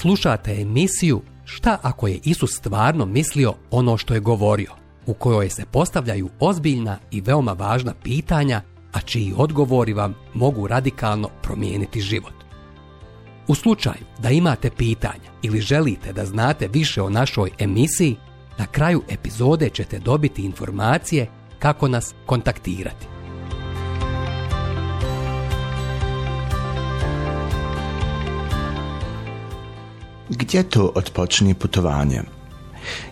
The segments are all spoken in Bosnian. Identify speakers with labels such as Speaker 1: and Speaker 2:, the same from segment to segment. Speaker 1: Slušate emisiju Šta ako je Isus stvarno mislio ono što je govorio, u kojoj se postavljaju ozbiljna i veoma važna pitanja, a čiji odgovori vam mogu radikalno promijeniti život. U slučaju da imate pitanja ili želite da znate više o našoj emisiji, na kraju epizode ćete dobiti informacije kako nas kontaktirati.
Speaker 2: gdje to počinje putovanje?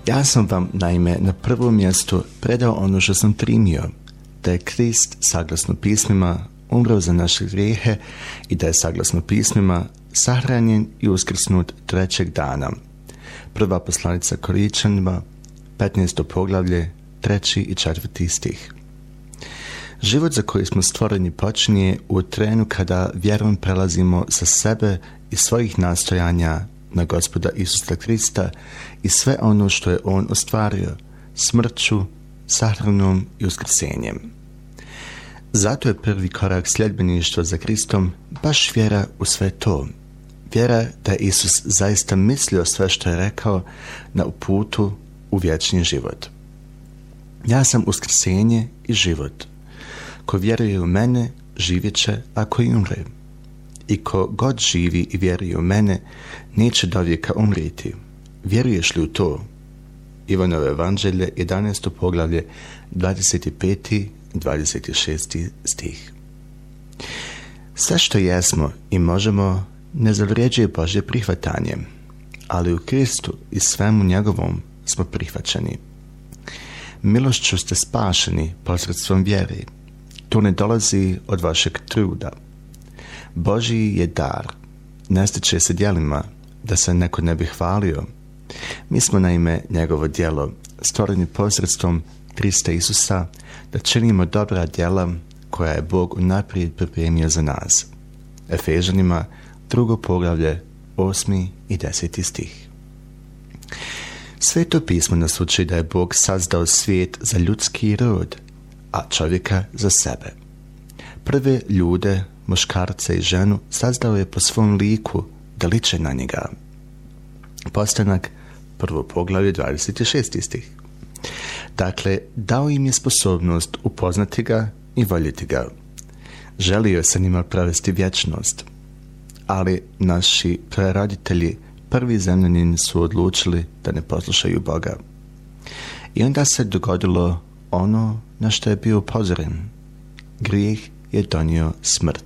Speaker 2: Ja sam vam naime na prvom mjestu predao ono što sam primio, da je Krist saglasno pismima umro za naše grijehe i da je saglasno pismima sahranjen i uskrsnut trećeg dana. Prva poslanica Koričanima, 15. poglavlje, treći i 4. stih. Život za koji smo stvoreni počinje u trenu kada vjerom prelazimo sa sebe i svojih nastojanja na gospoda Isusa Krista i sve ono što je on ostvario smrću, sahranom i uskrsenjem. Zato je prvi korak sljedbeništva za Kristom baš vjera u sve to. Vjera da je Isus zaista mislio sve što je rekao na uputu u vječni život. Ja sam uskrsenje i život. Ko vjeruje u mene, živjet će ako i umre i ko god živi i vjeruje u mene, neće do vijeka umriti. Vjeruješ li u to? Ivanove evanđelje, 11. poglavlje, 25. 26. stih. Sve što jesmo i možemo ne zavređuje Božje prihvatanje, ali u Kristu i svemu njegovom smo prihvaćeni. Milošću ste spašeni posredstvom vjeri. To ne dolazi od vašeg truda – Boži je dar. Nastiče se djelima, da se neko ne bi hvalio. Mi smo naime njegovo djelo, stvoreni posredstvom Krista Isusa, da činimo dobra djela koja je Bog unaprijed pripremio za nas. Efežanima, drugo poglavlje, osmi i deseti stih. Sveto pismo nas uči da je Bog sazdao svijet za ljudski rod, a čovjeka za sebe. Prve ljude muškarca i ženu, sazdao je po svom liku da liče na njega. Postanak, prvo poglavlje 26. stih. Dakle, dao im je sposobnost upoznati ga i voljeti ga. Želio je sa njima provesti vječnost, ali naši preroditelji, prvi zemljanin, su odlučili da ne poslušaju Boga. I onda se dogodilo ono na što je bio upozoren. Grijeh je donio smrt.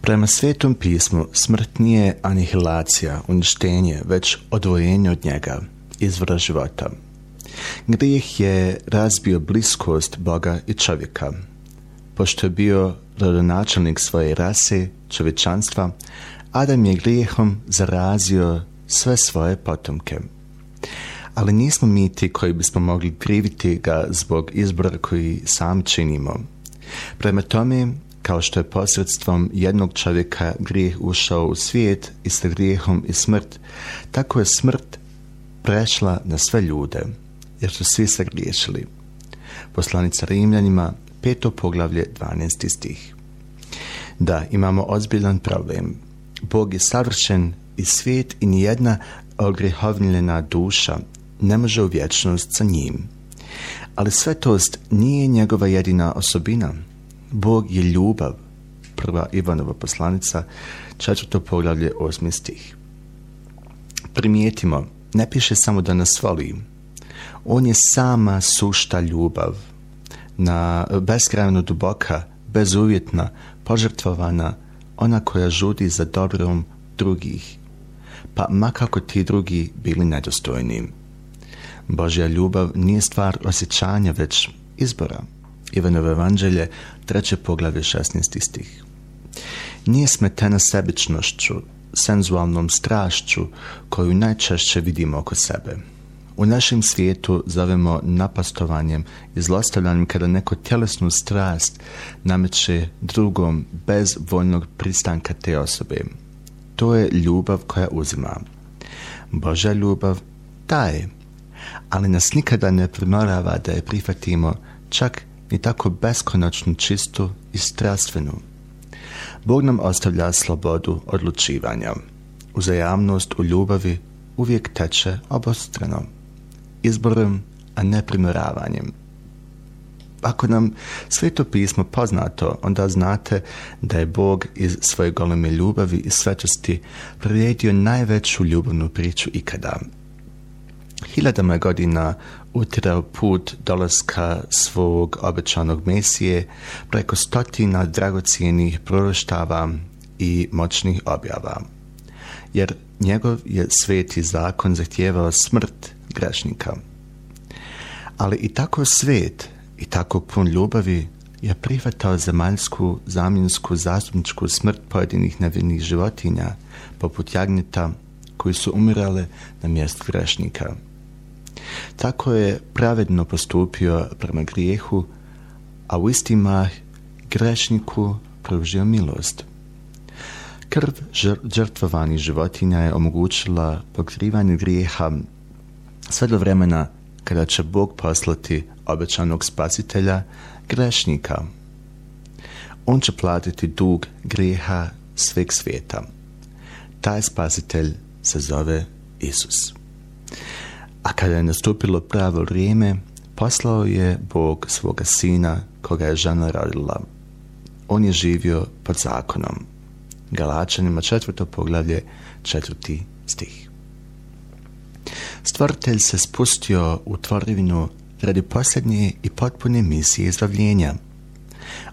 Speaker 2: Prema svetom pismu smrt nije anihilacija, uništenje, već odvojenje od njega, izvora života. Grijeh je razbio bliskost Boga i čovjeka. Pošto je bio rodonačelnik svoje rase, čovječanstva, Adam je grijehom zarazio sve svoje potomke. Ali nismo mi ti koji bismo mogli kriviti ga zbog izbora koji sam činimo – Prema tome, kao što je posredstvom jednog čovjeka grijeh ušao u svijet i sa grijehom i smrt, tako je smrt prešla na sve ljude, jer su svi sagriješili. Poslanica Rimljanima, peto poglavlje, 12. stih. Da, imamo ozbiljan problem. Bog je savršen i svijet i nijedna ogrihovljena duša ne može u vječnost sa njim. Ali svetost nije njegova jedina osobina. Bog je ljubav, prva Ivanova poslanica, četvrto poglavlje, osmi stih. Primijetimo, ne piše samo da nas voli. On je sama sušta ljubav, na beskrajno duboka, bezuvjetna, požrtvovana, ona koja žudi za dobrom drugih, pa makako ti drugi bili nedostojni. Božja ljubav nije stvar osjećanja, već izbora. Ivanovo evanđelje, treće poglavlje, 16. stih. Nije smetena sebičnošću, senzualnom strašću koju najčešće vidimo oko sebe. U našem svijetu zovemo napastovanjem i zlostavljanjem kada neko tjelesnu strast nameće drugom bez voljnog pristanka te osobe. To je ljubav koja uzima. Božja ljubav daje ali nas nikada ne primorava da je prihvatimo čak i tako beskonačno čistu i strastvenu. Bog nam ostavlja slobodu odlučivanja. Uzajamnost u ljubavi uvijek teče obostrano. Izborom, a ne primoravanjem. Ako nam sveto pismo poznato, onda znate da je Bog iz svoje goleme ljubavi i svetosti prijedio najveću ljubavnu priču ikada – hiljadama godina utirao put dolaska svog obećanog Mesije preko stotina dragocijenih proroštava i moćnih objava. Jer njegov je sveti zakon zahtijevao smrt grešnika. Ali i tako svet i tako pun ljubavi je prihvatao zemaljsku zamjensku zastupničku smrt pojedinih nevinih životinja, poput jagnjeta, koji su umirale na mjestu grešnika. Tako je pravedno postupio prema grijehu, a u istima grešniku pružio milost. Krv žrtvovanih životinja je omogućila pokrivanje grijeha sve do vremena kada će Bog poslati obećanog spasitelja grešnika. On će platiti dug grijeha sveg svijeta. Taj spasitelj se zove Isus. A kada je nastupilo pravo vrijeme, poslao je Bog svoga sina koga je žena radila On je živio pod zakonom. Galačanima četvrto poglavlje, četvrti stih. Stvoritelj se spustio u tvorivinu radi posljednje i potpune misije izbavljenja.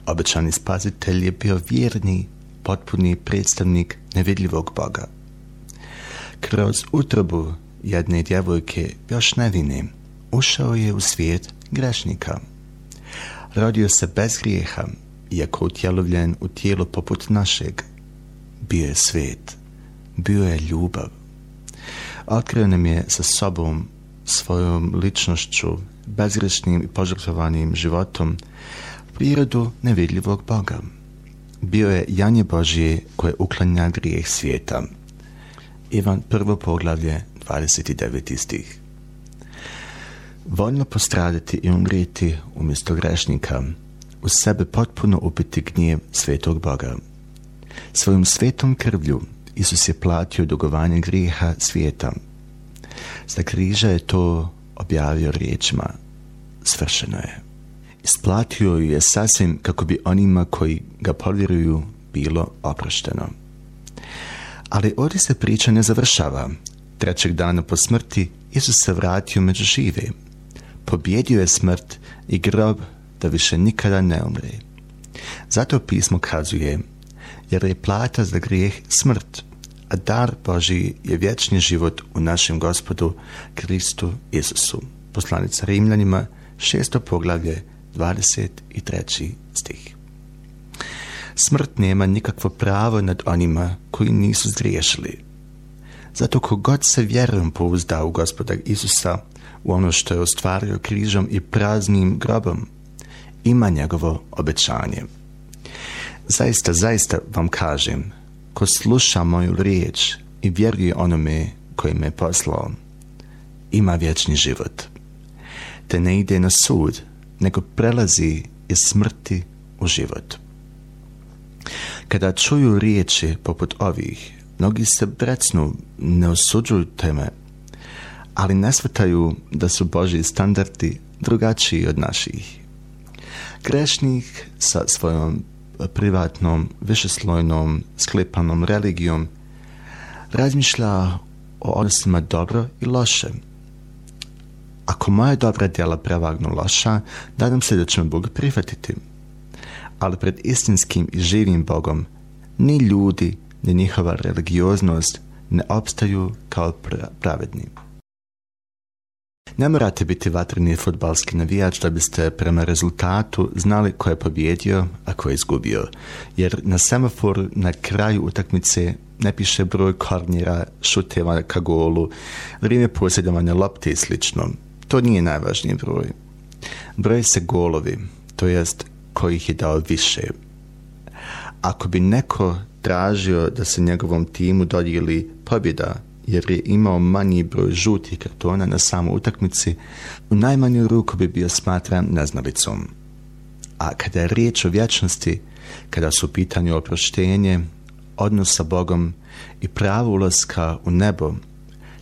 Speaker 2: Obećani spazitelj je bio vjerni, potpuni predstavnik nevidljivog Boga. Kroz utrobu jedne djevojke, još nevine, ušao je u svijet grešnika. Rodio se bez grijeha, iako utjelovljen u tijelo poput našeg. Bio je svijet. bio je ljubav. Otkrio nam je sa sobom, svojom ličnošću, bezgrešnim i požrtovanim životom, prirodu nevidljivog Boga. Bio je janje Božije koje uklanja grijeh svijeta. Ivan prvo poglavlje 29. stih. Voljno postraditi i umriti umjesto grešnika, u sebe potpuno upiti gnjev svetog Boga. Svojom svetom krvlju Isus je platio dugovanje grijeha svijeta. Za križa je to objavio riječima svršeno je. Isplatio ju je sasvim kako bi onima koji ga povjeruju bilo oprošteno. Ali ovdje se priča ne završava, Trećeg dana po smrti Isus se vratio među žive. Pobjedio je smrt i grob da više nikada ne umre. Zato pismo kazuje, jer je plata za grijeh smrt, a dar Boži je vječni život u našem gospodu Kristu Isusu. Poslanica Rimljanima, šesto poglavlje, 23. stih. Smrt nema nikakvo pravo nad onima koji nisu zgriješili. Zato god se vjerujem pouzda u gospoda Isusa, u ono što je ostvario križom i praznim grobom, ima njegovo obećanje. Zaista, zaista vam kažem, ko sluša moju riječ i vjeruje onome koji me poslao, ima vječni život. Te ne ide na sud, nego prelazi iz smrti u život. Kada čuju riječi poput ovih, Mnogi se brecnu, ne osuđuju teme, ali ne svetaju da su Božji standardi drugačiji od naših. Grešnik sa svojom privatnom, višeslojnom, sklipanom religijom razmišlja o odnosima dobro i loše. Ako moje dobra djela prevagnu loša, nadam se da će Bog prihvatiti. Ali pred istinskim i živim Bogom ni ljudi, ni njihova religioznost ne opstaju kao pravedni. Ne morate biti vatreni futbalski navijač da biste prema rezultatu znali ko je pobjedio, a ko je izgubio, jer na semaforu na kraju utakmice ne piše broj kornjera, šuteva ka golu, vrijeme posjedovanja lopte i slično. To nije najvažniji broj. broj se golovi, to jest kojih je dao više. Ako bi neko tražio da se njegovom timu dodijeli pobjeda jer je imao manji broj žutih kartona na samu utakmici, u najmanju ruku bi bio smatran neznalicom. A kada je riječ o vječnosti, kada su u pitanju oproštenje, odnos sa Bogom i pravo ulaska u nebo,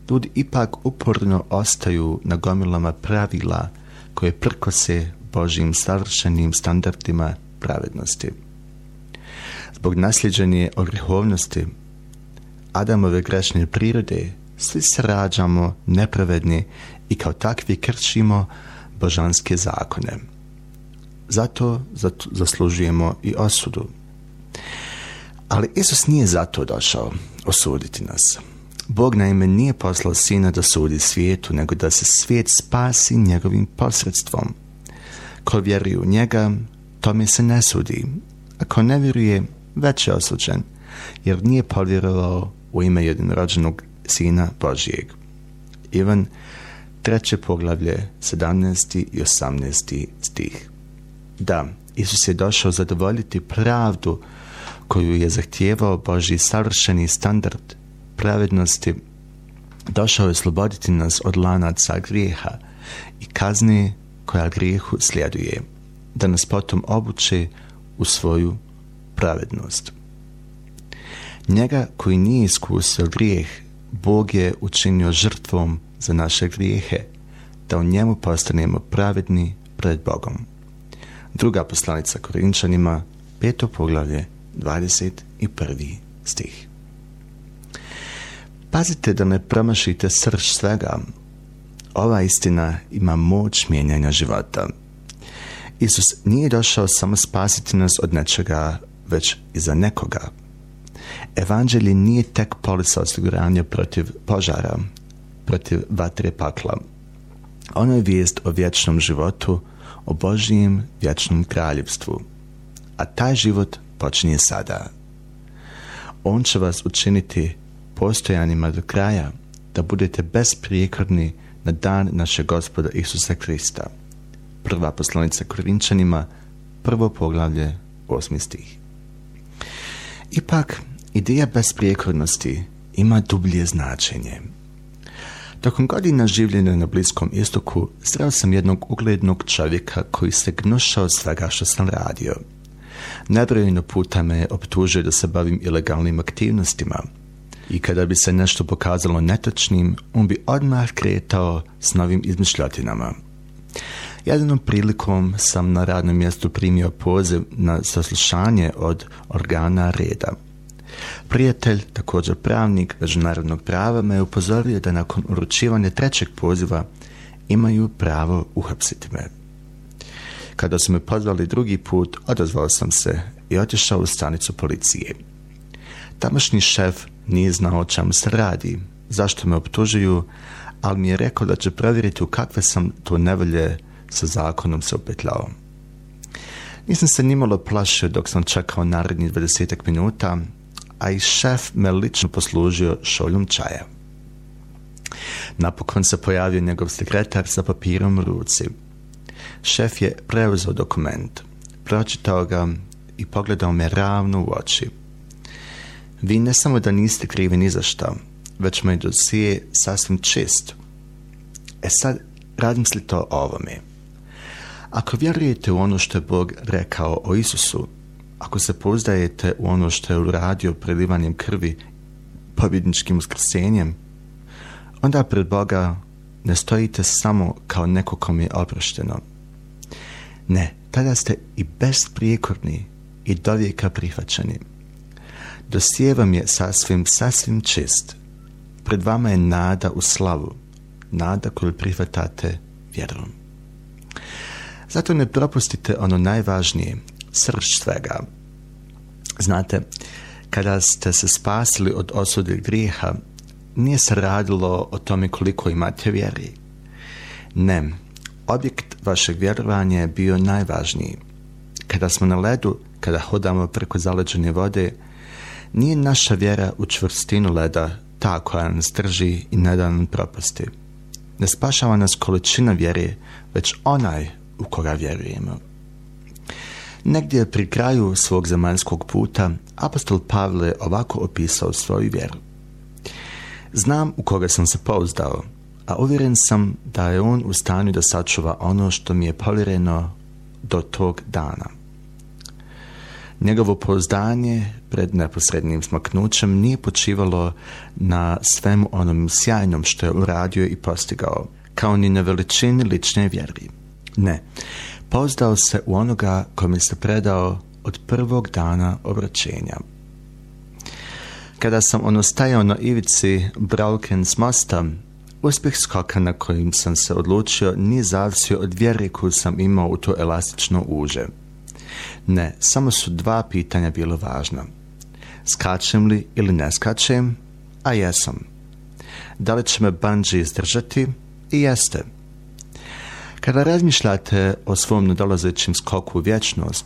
Speaker 2: ljudi ipak uporno ostaju na gomilama pravila koje prkose Božim savršenim standardima pravednosti. Zbog o ogrehovnosti Adamove grešne prirode svi se rađamo nepravedni i kao takvi krčimo božanske zakone. Zato, zaslužujemo i osudu. Ali Isus nije zato došao osuditi nas. Bog naime nije poslao sina da sudi svijetu, nego da se svijet spasi njegovim posredstvom. Ko vjeruje u njega, tome se ne sudi. Ako ne vjeruje, već je osuđen, jer nije povjerovao u ime jedinorođenog sina Božijeg. Ivan, treće poglavlje, 17. i 18. stih. Da, Isus je došao zadovoljiti pravdu koju je zahtijevao Božji savršeni standard pravednosti. Došao je sloboditi nas od lanaca grijeha i kazne koja grijehu sljeduje, da nas potom obuče u svoju pravednost. Njega koji nije iskusio grijeh, Bog je učinio žrtvom za naše grijehe, da u njemu postanemo pravedni pred Bogom. Druga poslanica Korinčanima, peto poglavlje, 21. stih. Pazite da ne promašite srž svega. Ova istina ima moć mijenjanja života. Isus nije došao samo spasiti nas od nečega već i za nekoga. Evanđelje nije tek polisa osiguranja protiv požara, protiv vatre pakla. Ono je vijest o vječnom životu, o Božijem vječnom kraljevstvu. A taj život počinje sada. On će vas učiniti postojanima do kraja, da budete besprijekorni na dan naše gospoda Isusa Krista. Prva poslanica Korinčanima, prvo poglavlje, osmi stih. Ipak, ideja besprijekornosti ima dublje značenje. Tokom godina življenja na Bliskom istoku sreo sam jednog uglednog čovjeka koji se gnušao svega što sam radio. Nebrojeno puta me optužio da se bavim ilegalnim aktivnostima i kada bi se nešto pokazalo netočnim, on bi odmah kretao s novim izmišljotinama. Jedinom prilikom sam na radnom mjestu primio poziv na saslušanje od organa reda. Prijatelj, također pravnik međunarodnog prava, me je upozorio da nakon uručivanja trećeg poziva imaju pravo uhapsiti me. Kada su me pozvali drugi put, odazvao sam se i otišao u stanicu policije. Tamošnji šef nije znao o čemu se radi, zašto me optužuju, ali mi je rekao da će provjeriti u kakve sam to nevolje sa zakonom se upetljao Nisam se nimalo plašio dok sam čekao narednih 20 minuta, a i šef me lično poslužio šoljom čaja. Napokon se pojavio njegov sekretar sa papirom u ruci. Šef je preuzeo dokument, pročitao ga i pogledao me ravno u oči. Vi ne samo da niste krivi ni za što, već moj dosije sasvim čist. E sad, radim li to ovome? Ako vjerujete u ono što je Bog rekao o Isusu, ako se pozdajete u ono što je uradio prelivanjem krvi, pobjedničkim uskrsenjem, onda pred Boga ne stojite samo kao neko kom je oprošteno. Ne, tada ste i besprijekorni i dovijeka prihvaćeni. Dosije vam je sasvim, sasvim čist. Pred vama je nada u slavu, nada koju prihvatate vjerom. Zato ne propustite ono najvažnije, srž svega. Znate, kada ste se spasili od osude grijeha, nije se radilo o tome koliko imate vjeri. Ne, objekt vašeg vjerovanja je bio najvažniji. Kada smo na ledu, kada hodamo preko zaleđene vode, nije naša vjera u čvrstinu leda ta koja nas drži i ne da nam propasti. Ne spašava nas količina vjeri, već onaj u koga vjerujemo. Negdje pri kraju svog zemaljskog puta apostol Pavle ovako opisao svoju vjeru. Znam u koga sam se pouzdao, a uvjeren sam da je on u stanju da sačuva ono što mi je povjereno do tog dana. Njegovo pouzdanje pred neposrednim smaknućem nije počivalo na svemu onom sjajnom što je uradio i postigao, kao ni na veličini lične vjeri. Ne. Pozdao se u onoga mi se predao od prvog dana obraćenja. Kada sam ono stajao na ivici s mosta, uspjeh skoka na kojim sam se odlučio ni zavisio od vjeri koju sam imao u to elastično uže. Ne, samo su dva pitanja bilo važna. Skačem li ili ne skačem? A jesam. Da li će me bungee izdržati? I jeste. Kada razmišljate o svom nadolazećem skoku u vječnost,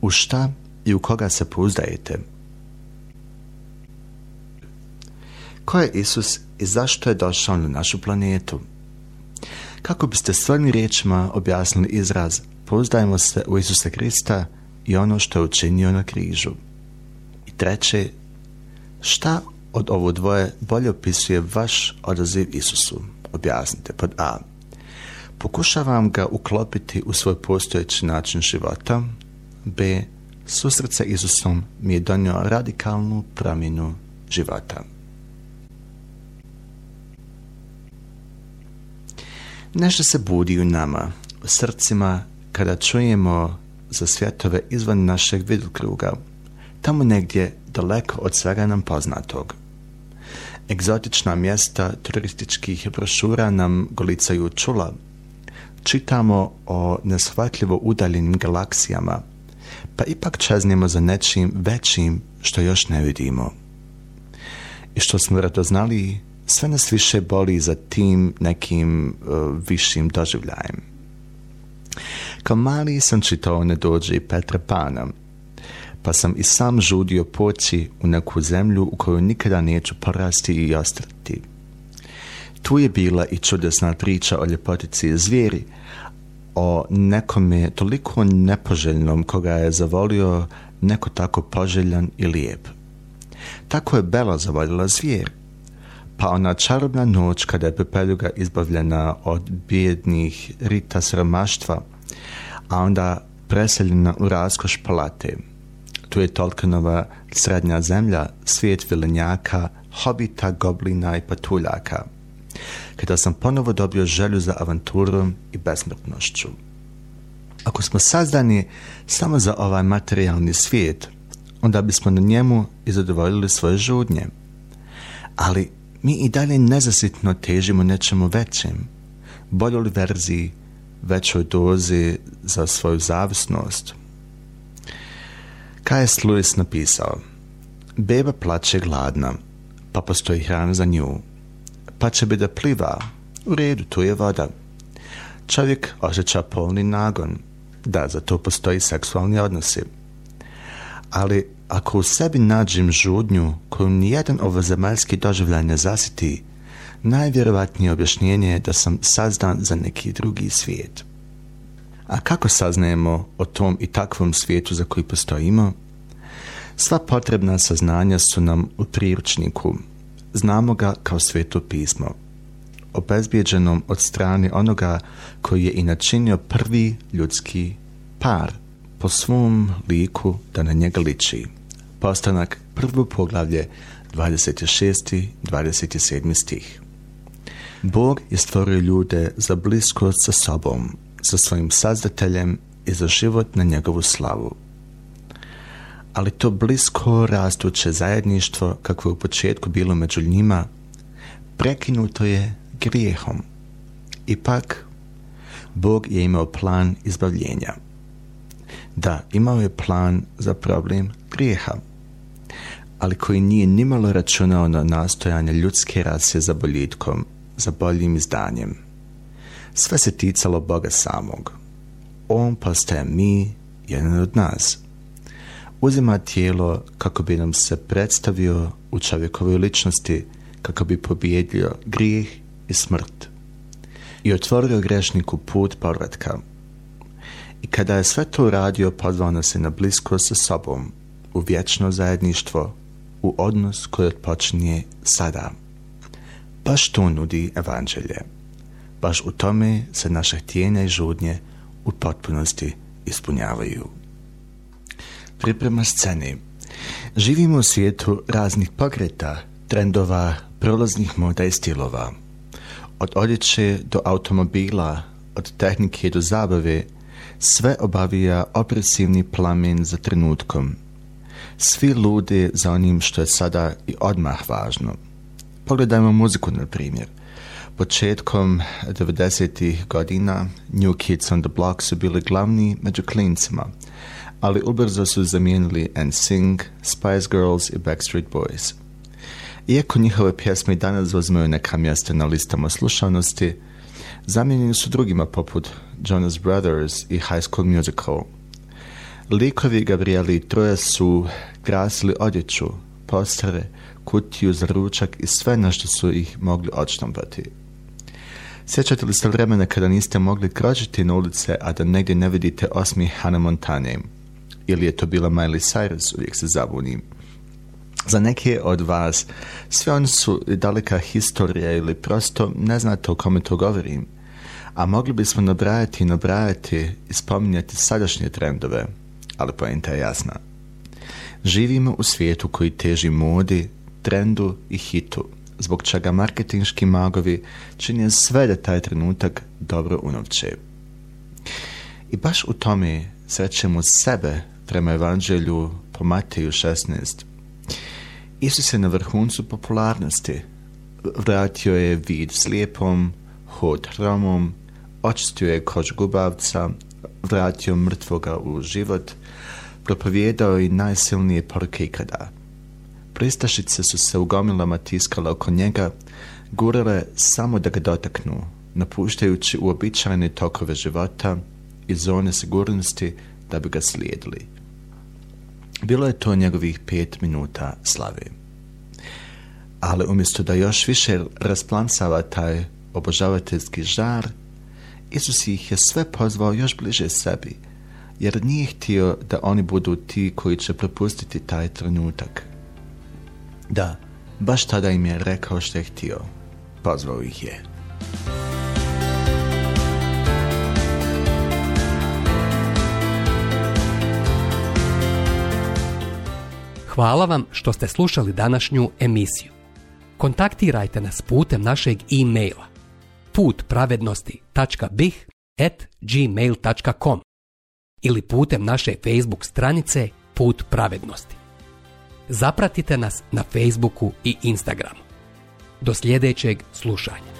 Speaker 2: u šta i u koga se pouzdajete? Ko je Isus i zašto je došao na našu planetu? Kako biste svojim riječima objasnili izraz pouzdajmo se u Isusa Krista i ono što je učinio na križu? I treće, šta od ovo dvoje bolje opisuje vaš odaziv Isusu? Objasnite pod A Pokušavam ga uklopiti u svoj postojeći način života. B. Susret sa Isusom mi je donio radikalnu promjenu života. Nešto se budi u nama, u srcima, kada čujemo za svjetove izvan našeg vidokruga, tamo negdje daleko od svega nam poznatog. Egzotična mjesta turističkih brošura nam golicaju čula, čitamo o neshvatljivo udaljenim galaksijama, pa ipak čeznimo za nečim većim što još ne vidimo. I što smo znali, sve nas više boli za tim nekim e, višim doživljajem. Kao mali sam čitao ne dođe i Petra Pana, pa sam i sam žudio poći u neku zemlju u koju nikada neću porasti i ostrati. Tu je bila i čudesna priča o ljepotici zvijeri, o nekome toliko nepoželjnom koga je zavolio neko tako poželjan i lijep. Tako je Bela zavoljila zvijer. Pa ona čarobna noć kada je pepeljuga izbavljena od bijednih rita sramaštva, a onda preseljena u raskoš palate. Tu je Tolkanova srednja zemlja, svijet vilenjaka, hobita, goblina i patuljaka – kada sam ponovo dobio želju za avanturom i besmrtnošću. Ako smo sazdani samo za ovaj materijalni svijet, onda bismo na njemu i zadovoljili svoje žudnje. Ali mi i dalje nezasitno težimo nečemu većem, boljoj verziji, većoj dozi za svoju zavisnost. je Lewis napisao Beba plaće gladna, pa postoji hrana za nju pa će bi da pliva. U redu, tu je voda. Čovjek osjeća polni nagon. Da, za to postoji seksualni odnosi. Ali ako u sebi nađem žudnju koju nijedan ovozemaljski doživljaj ne zasiti, najvjerovatnije objašnjenje je da sam sazdan za neki drugi svijet. A kako saznajemo o tom i takvom svijetu za koji postojimo? Sva potrebna saznanja su nam u priručniku – Znamo ga kao sveto pismo, obezbijeđenom od strane onoga koji je i načinio prvi ljudski par po svom liku da na njega liči. Postanak prvo poglavlje 26. 27. stih. Bog je stvorio ljude za bliskost sa sobom, sa svojim sazdateljem i za život na njegovu slavu ali to blisko rastuće zajedništvo kako je u početku bilo među njima prekinuto je grijehom. Ipak, Bog je imao plan izbavljenja. Da, imao je plan za problem grijeha, ali koji nije nimalo računao na nastojanje ljudske rase za boljitkom, za boljim izdanjem. Sve se ticalo Boga samog. On postaje mi, jedan od nas – uzima tijelo kako bi nam se predstavio u čovjekovoj ličnosti, kako bi pobjedio grijeh i smrt i otvorio grešniku put povratka. I kada je sve to uradio, pozvao nas je na blisko sa sobom, u vječno zajedništvo, u odnos koji odpočinje sada. Baš to nudi evanđelje. Baš u tome se naše htjenja i žudnje u potpunosti ispunjavaju priprema sceni. Živimo u svijetu raznih pokreta, trendova, prolaznih moda i stilova. Od odjeće do automobila, od tehnike do zabave, sve obavija opresivni plamen za trenutkom. Svi lude za onim što je sada i odmah važno. Pogledajmo muziku, na primjer. Početkom 90. godina New Kids on the Block su bili glavni među klincima, ali ubrzo su zamijenili Sing, Spice Girls i Backstreet Boys. Iako njihove pjesme i danas uzmeju neka mjesta na listama slušanosti, zamijenjeni su drugima poput Jonas Brothers i High School Musical. Likovi Gabrieli i Troja su krasili odjeću, postare, kutiju za ručak i sve na što su ih mogli odštampati. Sjećate li se vremena kada niste mogli kročiti na ulice, a da negdje ne vidite osmi Hannah ili je to bila Miley Cyrus, uvijek se zavunim. Za neke od vas sve oni su daleka historija ili prosto ne znate o kome to govorim, a mogli bismo nabrajati i nabrajati i spominjati sadašnje trendove, ali pojenta je jasna. Živimo u svijetu koji teži modi, trendu i hitu, zbog čega marketinški magovi čine sve da taj trenutak dobro unovče. I baš u tome srećemo sebe prema evanđelju po Mateju 16. Isus je na vrhuncu popularnosti. Vratio je vid slijepom, hod hromom, očistio je koč gubavca, vratio mrtvoga u život, propovjedao i najsilnije poruke ikada. Pristašice su se u gomilama tiskale oko njega, gurale samo da ga dotaknu, napuštajući uobičajene tokove života – iz zone sigurnosti da bi ga slijedili. Bilo je to njegovih pet minuta slave. Ali umjesto da još više rasplansava taj obožavateljski žar, Isus ih je sve pozvao još bliže sebi, jer nije htio da oni budu ti koji će propustiti taj trenutak. Da, baš tada im je rekao što je htio. Pozvao ih je.
Speaker 1: Hvala vam što ste slušali današnju emisiju. Kontaktirajte nas putem našeg e-maila putpravednosti.bih gmail.com ili putem naše Facebook stranice Put pravednosti. Zapratite nas na Facebooku i Instagramu. Do sljedećeg slušanja.